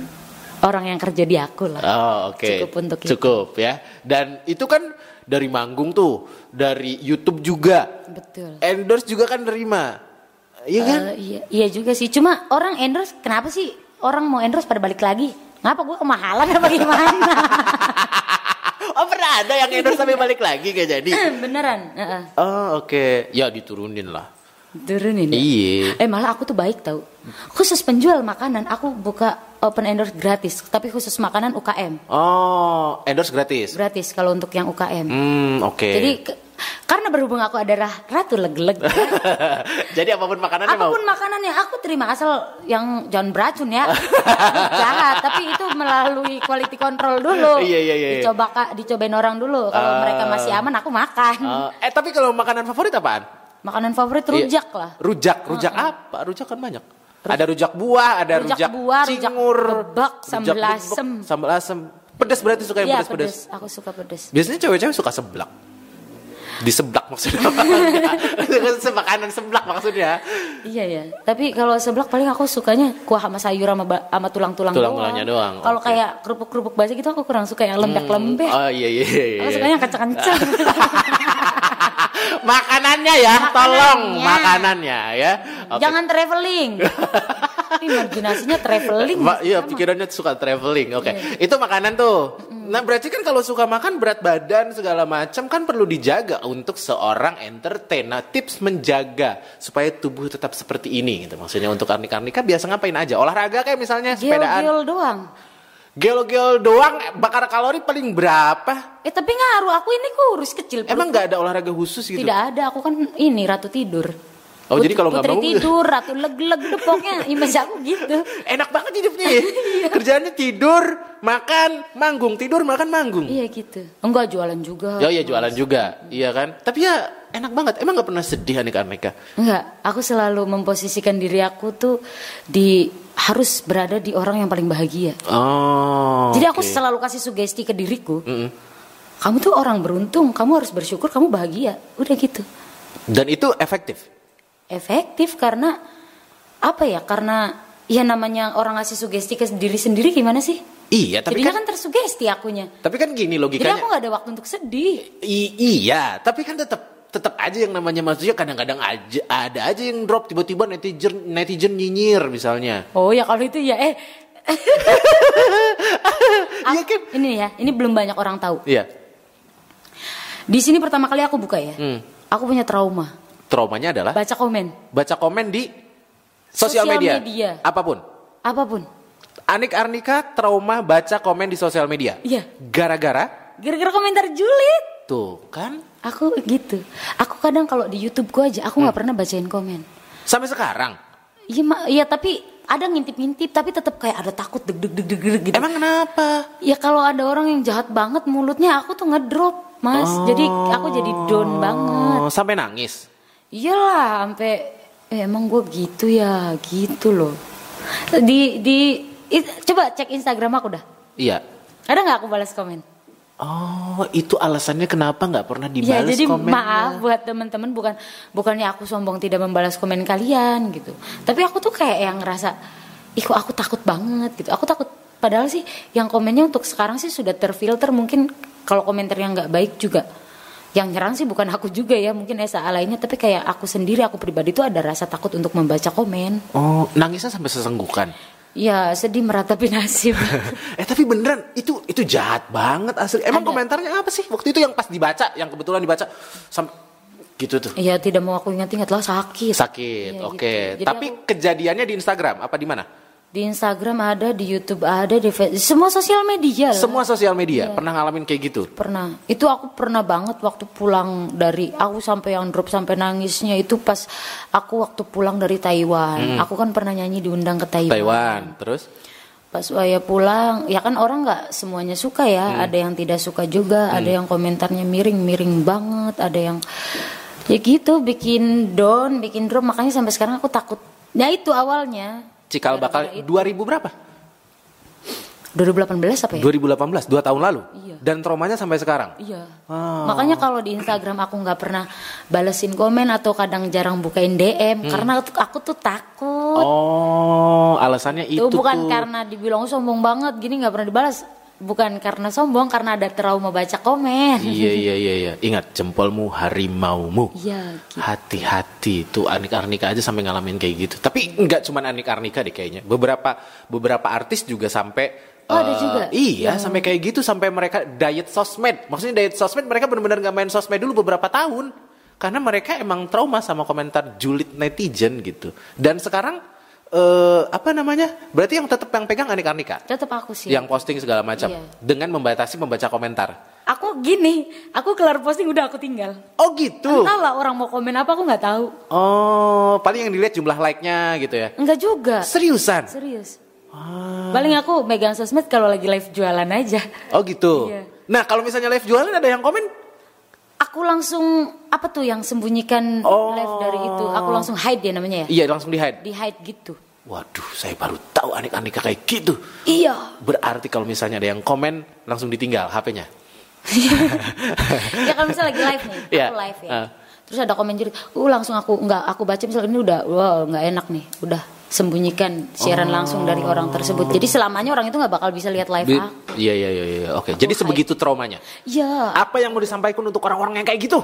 orang yang kerja di aku lah. Oh, oke. Cukup untuk itu. Cukup ya. Dan itu kan dari manggung tuh, dari YouTube juga. Betul. Endorse juga kan nerima. Iya kan? Eh, iya, iya juga sih. Cuma orang endorse, kenapa sih orang mau endorse pada balik lagi? Ngapa gue kemahalan apa gimana? [laughs] oh, pernah ada yang endorse sampai balik lagi gak jadi? Beneran. heeh. Oh, oke. Ya diturunin lah. Turunin ya? Iya. Eh malah aku tuh baik tau. Khusus penjual makanan, aku buka open endorse gratis. Tapi khusus makanan UKM. Oh, endorse gratis. Gratis kalau untuk yang UKM. Hmm, oke. Jadi ke- karena berhubung aku adalah ratu leg-leg. [laughs] Jadi apa pun makanannya mau. Apa pun makanannya aku terima asal yang jangan beracun ya. [laughs] Jahat, tapi itu melalui quality control dulu. Iya, iya, iya, iya. Dicoba Kak, dicobain orang dulu. Kalau Ah. mereka masih aman aku makan. Oh, eh tapi kalau makanan favorit apaan? Makanan favorit rujak Iya. lah. Rujak, rujak apa? Rujak kan banyak. Ada rujak buah, ada Rujak rujak, buah, rujak cingur, bebek, sambal rujak bebek, asem. sambal asem. Pedas berarti suka yang Iya pedas-pedas. pedes. Aku suka pedes. Biasanya cewek-cewek suka seblak. Di seblak maksudnya. [laughs] Makanan seblak maksudnya. Iya ya. Tapi kalau seblak paling aku sukanya kuah sama sayur sama, sama tulang-tulang Tulang-tulangnya doang, Kalau oke. kayak kerupuk-kerupuk basi gitu aku kurang suka yang lembek-lembek. Oh iya iya iya. iya. Aku sukanya yang kencang-kencang. [laughs] Makanannya ya, tolong makanannya ya. Oke. Jangan traveling. [laughs] Imajinasinya traveling. Mbak, iya Sama. pikirannya suka traveling. Oke, Iya. itu makanan tuh. Nah berarti kan kalau suka makan berat badan segala macam kan perlu dijaga untuk seorang entertain. Nah tips menjaga supaya tubuh tetap seperti ini gitu. Maksudnya untuk Arnika-Arnika biasa ngapain aja? Olahraga kayak misalnya sepedaan. Gel-gel doang. Gel-gel doang bakar kalori paling berapa? Eh tapi ngaruh aku ini kurus kecil. Emang nggak ada olahraga khusus gitu? Tidak ada, aku kan ini ratu tidur. Oh, jadi kalau nggak Putri mau- tidur, ratu leg-leg udah pokoknya image aku gitu. [laughs] Enak banget hidupnya [laughs] ya. Kerjaannya tidur, makan, manggung, tidur, makan, manggung. Iya gitu. Enggak jualan juga. Ya iya jualan juga, iya kan. Tapi ya enak banget. Emang nggak pernah sedih Anika-Anika? Enggak, aku selalu memposisikan diri aku tuh di harus berada di orang yang paling bahagia. Oh. Jadi aku oke. selalu kasih sugesti ke diriku. Mm-mm. Kamu tuh orang beruntung, kamu harus bersyukur, kamu bahagia. Udah gitu. Dan itu efektif. Efektif karena apa ya? Karena ya namanya orang ngasih sugesti ke diri sendiri gimana sih? Iya, tapi Jadinya kan, kan tersugesti akunya. tapi kan gini Jadi logikanya. aku nggak ada waktu untuk sedih. I- iya, tapi kan tetap tetap aja yang namanya maksudnya kadang-kadang aja ada aja yang drop tiba-tiba netizen netizen nyinyir misalnya. Oh ya kalau itu ya eh [laughs] Iya aku- kan? ini ya, ini belum banyak orang tahu. Iya. Di sini pertama kali aku buka ya. Hmm. Aku punya trauma. Traumanya adalah Baca komen baca komen di sosial Sosial media. media. Apa pun. apa pun. Anik Arnika trauma baca komen di sosial media. Iya. Gara-gara Gara-gara komentar julid. tuh kan Aku gitu. Aku kadang kalau di YouTube gua aja aku Hmm. nggak pernah bacain komen. sampai sekarang. Iya, ma- iya tapi ada ngintip-ngintip tapi tetap kayak ada takut deg deg deg deg deg gitu. Emang kenapa? Ya kalau ada orang yang jahat banget mulutnya aku tuh ngedrop, Mas. Jadi aku jadi down banget. Oh, sampai nangis. Iyalah, sampai eh, emang gue gitu ya, gitu loh. Di di it- coba cek Instagram aku dah. Iya. Ada nggak aku balas komen? Oh, itu alasannya kenapa nggak pernah Ya dibalas jadi komennya? maaf buat teman-teman bukan bukannya aku sombong tidak membalas komen kalian gitu. Tapi aku tuh kayak yang ngerasa, ih kok aku takut banget gitu. Aku takut. Padahal sih yang komennya untuk sekarang sih sudah terfilter. Mungkin kalau komentar yang nggak baik juga, yang nyerang sih bukan aku juga ya. Mungkin Esa lainnya. Tapi kayak aku sendiri, aku pribadi tuh ada rasa takut untuk membaca komen. Oh, nangisnya sampai sesenggukan. Ya sedih meratapi nasib. [laughs] eh tapi beneran itu itu jahat banget asli. Emang Ada. komentarnya apa sih? Waktu itu yang pas dibaca, yang kebetulan dibaca sampai gitu tuh. ya tidak mau aku ingat-ingat lah sakit. Sakit. Iya, Oke. gitu. Jadi Tapi aku- kejadiannya di Instagram apa di mana? Di Instagram ada, di YouTube ada, di Facebook, semua sosial media lah. Semua sosial media Iya. pernah ngalamin kayak gitu. Pernah. Itu aku pernah banget waktu pulang dari aku sampai yang drop sampai nangisnya itu pas aku waktu pulang dari Taiwan. Aku kan pernah nyanyi diundang ke Taiwan. Hmm. Taiwan. Terus? Pas saya pulang, ya kan orang nggak semuanya suka ya. Hmm. Ada yang tidak suka juga, ada yang komentarnya miring-miring banget, ada yang ya gitu bikin down, bikin drop. Makanya sampai sekarang aku takut. Ya itu awalnya. Cikal bakal itu. 2000 berapa? 2018 apa ya? 2018, dua tahun lalu. Iya. Dan traumanya sampai sekarang. Iya. Ah. Makanya kalau di Instagram aku nggak pernah balesin komen atau kadang jarang bukain DM karena aku, tuh takut. Hmm. Oh, alasannya itu Tuh bukan tuh. karena dibilang "Oh, sombong banget gini nggak pernah dibalas. Bukan karena sombong karena ada trauma baca komen. Iya iya iya iya. Ingat jempolmu harimaumu. Iya, gitu. Hati-hati tuh Anik Arnika aja sampai ngalamin kayak gitu. Tapi nggak cuma Anik Arnika deh kayaknya. Beberapa beberapa artis juga sampai Oh, ada eh, juga? Iya, Yang- sampai kayak gitu sampai mereka diet sosmed. Maksudnya diet sosmed mereka benar-benar nggak main sosmed dulu beberapa tahun. Karena mereka emang trauma sama komentar julid netizen gitu. Dan sekarang eh apa namanya? Berarti yang tetap yang pegang Anik Arnika. Tetap aku sih. Yang posting segala macam Iya. dengan membatasi membaca komentar. Aku gini, aku kelar posting udah aku tinggal. Oh gitu. Entahlah orang mau komen apa aku nggak tahu. Oh, paling yang dilihat jumlah like-nya gitu ya. Enggak juga. Seriusan? Serius. Ah. Paling aku megang sosmed kalau lagi live jualan aja. Oh gitu. Iya. Nah, kalau misalnya live jualan ada yang komen? Aku langsung apa tuh yang sembunyikan Oh. live dari itu? Aku langsung hide ya namanya ya. Iya, langsung di hide. Di hide gitu. Waduh, saya baru tahu anik-anika kayak gitu. Iya. Berarti kalau misalnya ada yang komen langsung ditinggal HP-nya. [laughs] ya kalau misalnya lagi live nih, Iya. aku live ya. Ah. Terus ada komen jadi, uh langsung aku nggak aku baca misalnya ini udah, wow nggak enak nih, udah sembunyikan siaran langsung dari orang tersebut. Jadi selamanya orang itu nggak bakal bisa lihat live Bi- aku. Iya, iya, iya, iya. Oke. Jadi hide. sebegitu traumanya. Ya, Apa yang mau disampaikan untuk orang-orang yang kayak gitu?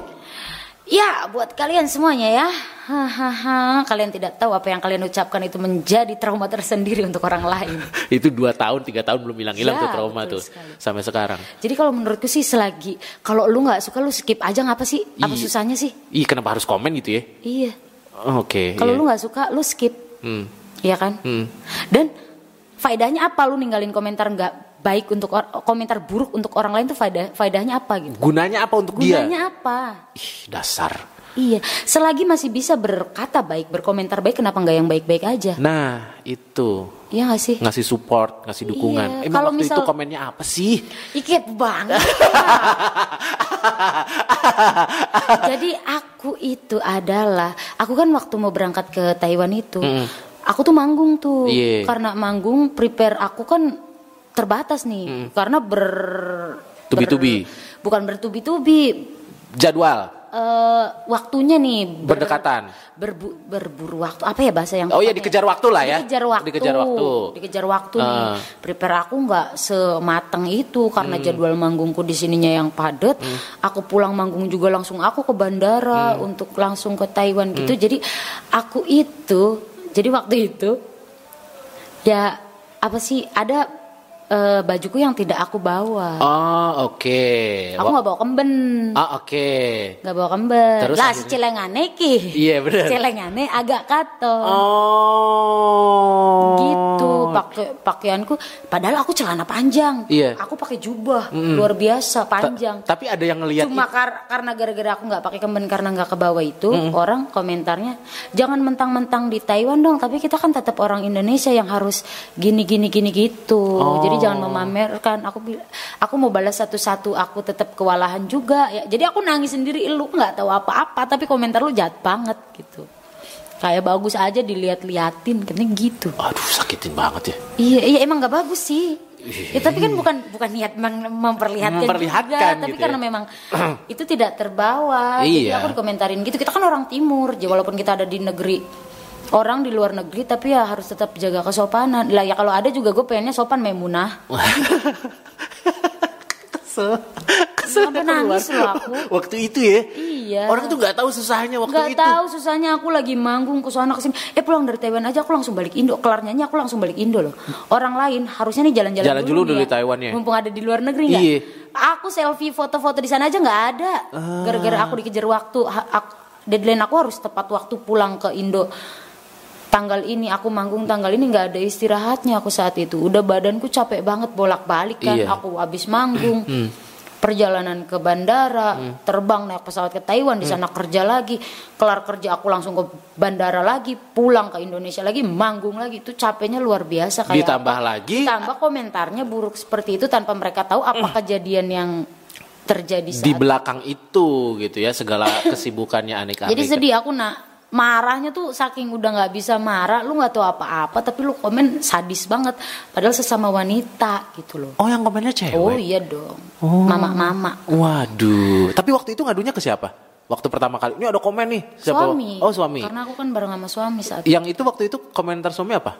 ya buat kalian semuanya ya, hahaha. Kalian tidak tahu apa yang kalian ucapkan itu menjadi trauma tersendiri untuk orang lain. [laughs] Itu dua tahun, tiga tahun belum hilang-hilang Ya, tuh trauma tuh sekali. sampai sekarang. Jadi kalau menurutku sih selagi kalau lu nggak suka lu skip aja ngapa sih? Apa Iya. susahnya sih? Ih, kenapa harus komen gitu ya? Iya. Oke. Kalau iya. lu nggak suka lu skip. Hmm. Iya kan? Hmm. Dan faedahnya apa lu ninggalin komentar nggak baik untuk komentar buruk untuk orang lain tuh faedah faedahnya apa gitu? Gunanya apa untuk dia? Gunanya apa? Ih, dasar. Iya, selagi masih bisa berkata baik, berkomentar baik, kenapa nggak yang baik-baik aja? Nah, itu Iya gak sih? ngasih support, ngasih dukungan. Iya, Emang kalau waktu itu misal- komennya apa sih? Iket banget. [laughs] Jadi aku itu adalah, aku kan waktu mau berangkat ke Taiwan itu, aku tuh manggung tuh, Iya. karena manggung prepare aku kan terbatas nih, karena ber Tubi-tubi. ber- bukan bertubi-tubi, Jadwal eh, waktunya nih ber- berdekatan. berbu- berburu waktu apa ya bahasa yang Oh iya dikejar waktu lah ya. Dikejar waktu. Dikejar waktu. Dikejar waktu nih. Ah. Prepare aku nggak sematang itu karena Hmm. jadwal manggungku di sininya yang padat. Aku pulang manggung juga langsung aku ke bandara Hmm. untuk langsung ke Taiwan gitu. Jadi aku itu jadi waktu itu ya apa sih ada eh, bajuku yang tidak aku bawa. Oh, oke. Aku nggak bawa kemben. Ah, oke. Nggak bawa kemben. Terus lah akhirnya? si celengane ki. Iya, bener. Celengane agak kato. Oh. gitu pakai pakaianku padahal aku celana panjang Iya. aku pakai jubah luar biasa panjang Tapi ada yang ngelihat cuma kar- karena gara-gara aku nggak pakai kemben karena nggak ke bawah itu orang komentarnya jangan mentang-mentang di Taiwan dong tapi kita kan tetap orang Indonesia yang harus gini gini gini gitu jadi jangan memamerkan aku aku mau balas satu-satu aku tetap kewalahan juga ya jadi aku nangis sendiri lu nggak tahu apa-apa tapi komentar lu jahat banget gitu kayak bagus aja dilihat-liatin katanya gitu Aduh, sakitin banget ya. Iya, iya emang nggak bagus sih. Ya tapi kan bukan bukan niat mem- memperlihatkan, Memperlihatkan juga, tapi gitu karena ya. memang itu tidak terbawa. Jadi Iya. aku dikomentarin gitu. Kita kan orang timur, jadi walaupun kita ada di negeri orang di luar negeri, tapi ya harus tetap jaga kesopanan. Lah ya kalau ada juga gue pengennya sopan memunah. [laughs] Kesel. Kesel Sampai nangis loh aku. Waktu itu ya. Iya. Orang tuh nggak tahu susahnya waktu Gak itu. tahu susahnya aku lagi manggung ke sana ke sini. Eh pulang dari Taiwan aja aku langsung balik Indo. Kelar nyanyi aku langsung balik Indo loh. Orang lain harusnya nih jalan-jalan Jalan dulu dulu ya. di Taiwan ya. Mumpung ada di luar negeri nggak? Iya. Aku selfie foto-foto di sana aja nggak ada. Ah. Gara-gara aku dikejar waktu. Ha- aku- deadline aku harus tepat waktu pulang ke Indo. Tanggal ini aku manggung tanggal ini nggak ada istirahatnya aku saat itu. Udah badanku capek banget bolak-balik kan. Iya. Aku habis manggung. Perjalanan ke bandara, terbang naik pesawat ke Taiwan, di sana kerja lagi, kelar kerja aku langsung ke bandara lagi, pulang ke Indonesia lagi, manggung lagi, itu capeknya luar biasa kayak Ditambah apa. lagi- ditambah komentarnya buruk seperti itu tanpa mereka tahu apa kejadian yang terjadi saat Di belakang itu gitu ya segala kesibukannya aneka jadi sedih aku nak marahnya tuh saking udah nggak bisa marah lu nggak tahu apa-apa tapi lu komen sadis banget padahal sesama wanita gitu loh Oh yang komennya cewek. oh iya dong Oh. mama-mama Waduh. Tapi waktu itu ngadunya ke siapa? Waktu pertama kali. Ini ada komen nih. Siapa? suami Oh suami. karena aku kan bareng sama suami saat Yang itu waktu itu komentar suami apa?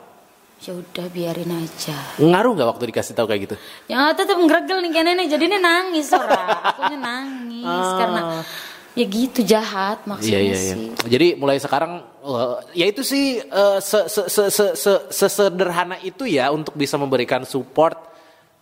ya udah biarin aja Ngaruh nggak waktu dikasih tahu kayak gitu? ya tetap ngeregel nih kayaknya nih jadi ini nangis ora akunya nangis Ah. karena ya gitu jahat maksudnya iya iya. sih. Jadi mulai sekarang eh, ya itu sih eh, se, se, se, se, se- sesederhana itu ya untuk bisa memberikan support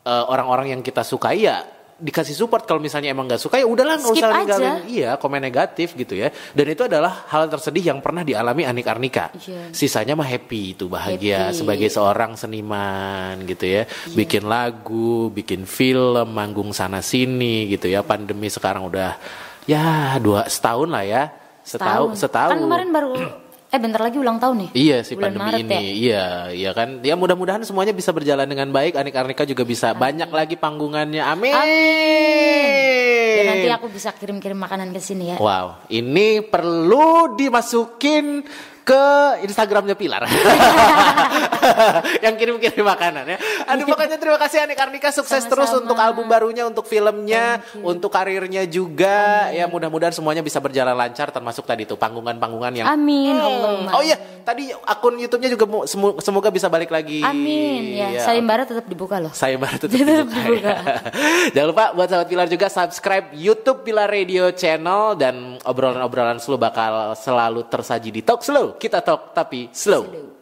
eh, orang-orang yang kita sukai ya. Dikasih support kalau misalnya emang nggak suka ya udahlah nggak usah ninggalin. Iya komen negatif gitu ya. Dan itu adalah hal tersedih yang pernah dialami Anik Arnika. Iya. sisanya mah happy itu bahagia Happy. sebagai seorang seniman gitu ya. Bikin lagu bikin film manggung sana sini gitu ya. Pandemi sekarang udah ya dua setahun lah ya setahun setahun kan kemarin baru [clears throat] eh bentar lagi ulang tahun nih Iya si Bulan pandemi Maret ini, ya? iya, iya kan. Ya mudah-mudahan semuanya bisa berjalan dengan baik. Anik Arnika juga bisa banyak lagi panggungannya. Amin. Ya nanti aku bisa kirim-kirim makanan ke sini ya. Wow, ini perlu dimasukin ke Instagramnya Pilar [laughs] yang kirim-kirim makanan ya. Aduh pokoknya terima kasih Anik Arnika sukses Sama-sama. terus untuk album barunya, untuk filmnya, untuk karirnya juga. Ya mudah-mudahan semuanya bisa berjalan lancar termasuk tadi tuh panggungan-panggungan yang Amin, Hmm. Oh iya, tadi akun YouTube-nya juga semoga bisa balik lagi. Amin ya. Iya. Sayembara tetap dibuka loh. Saya baru [laughs] tetap Tetap dibuka. dibuka. [laughs] Jangan lupa buat sahabat Pilar juga subscribe YouTube Pilar Radio Channel dan obrolan-obrolan slow bakal selalu tersaji di Talk Slow. Kita talk tapi slow. Slow.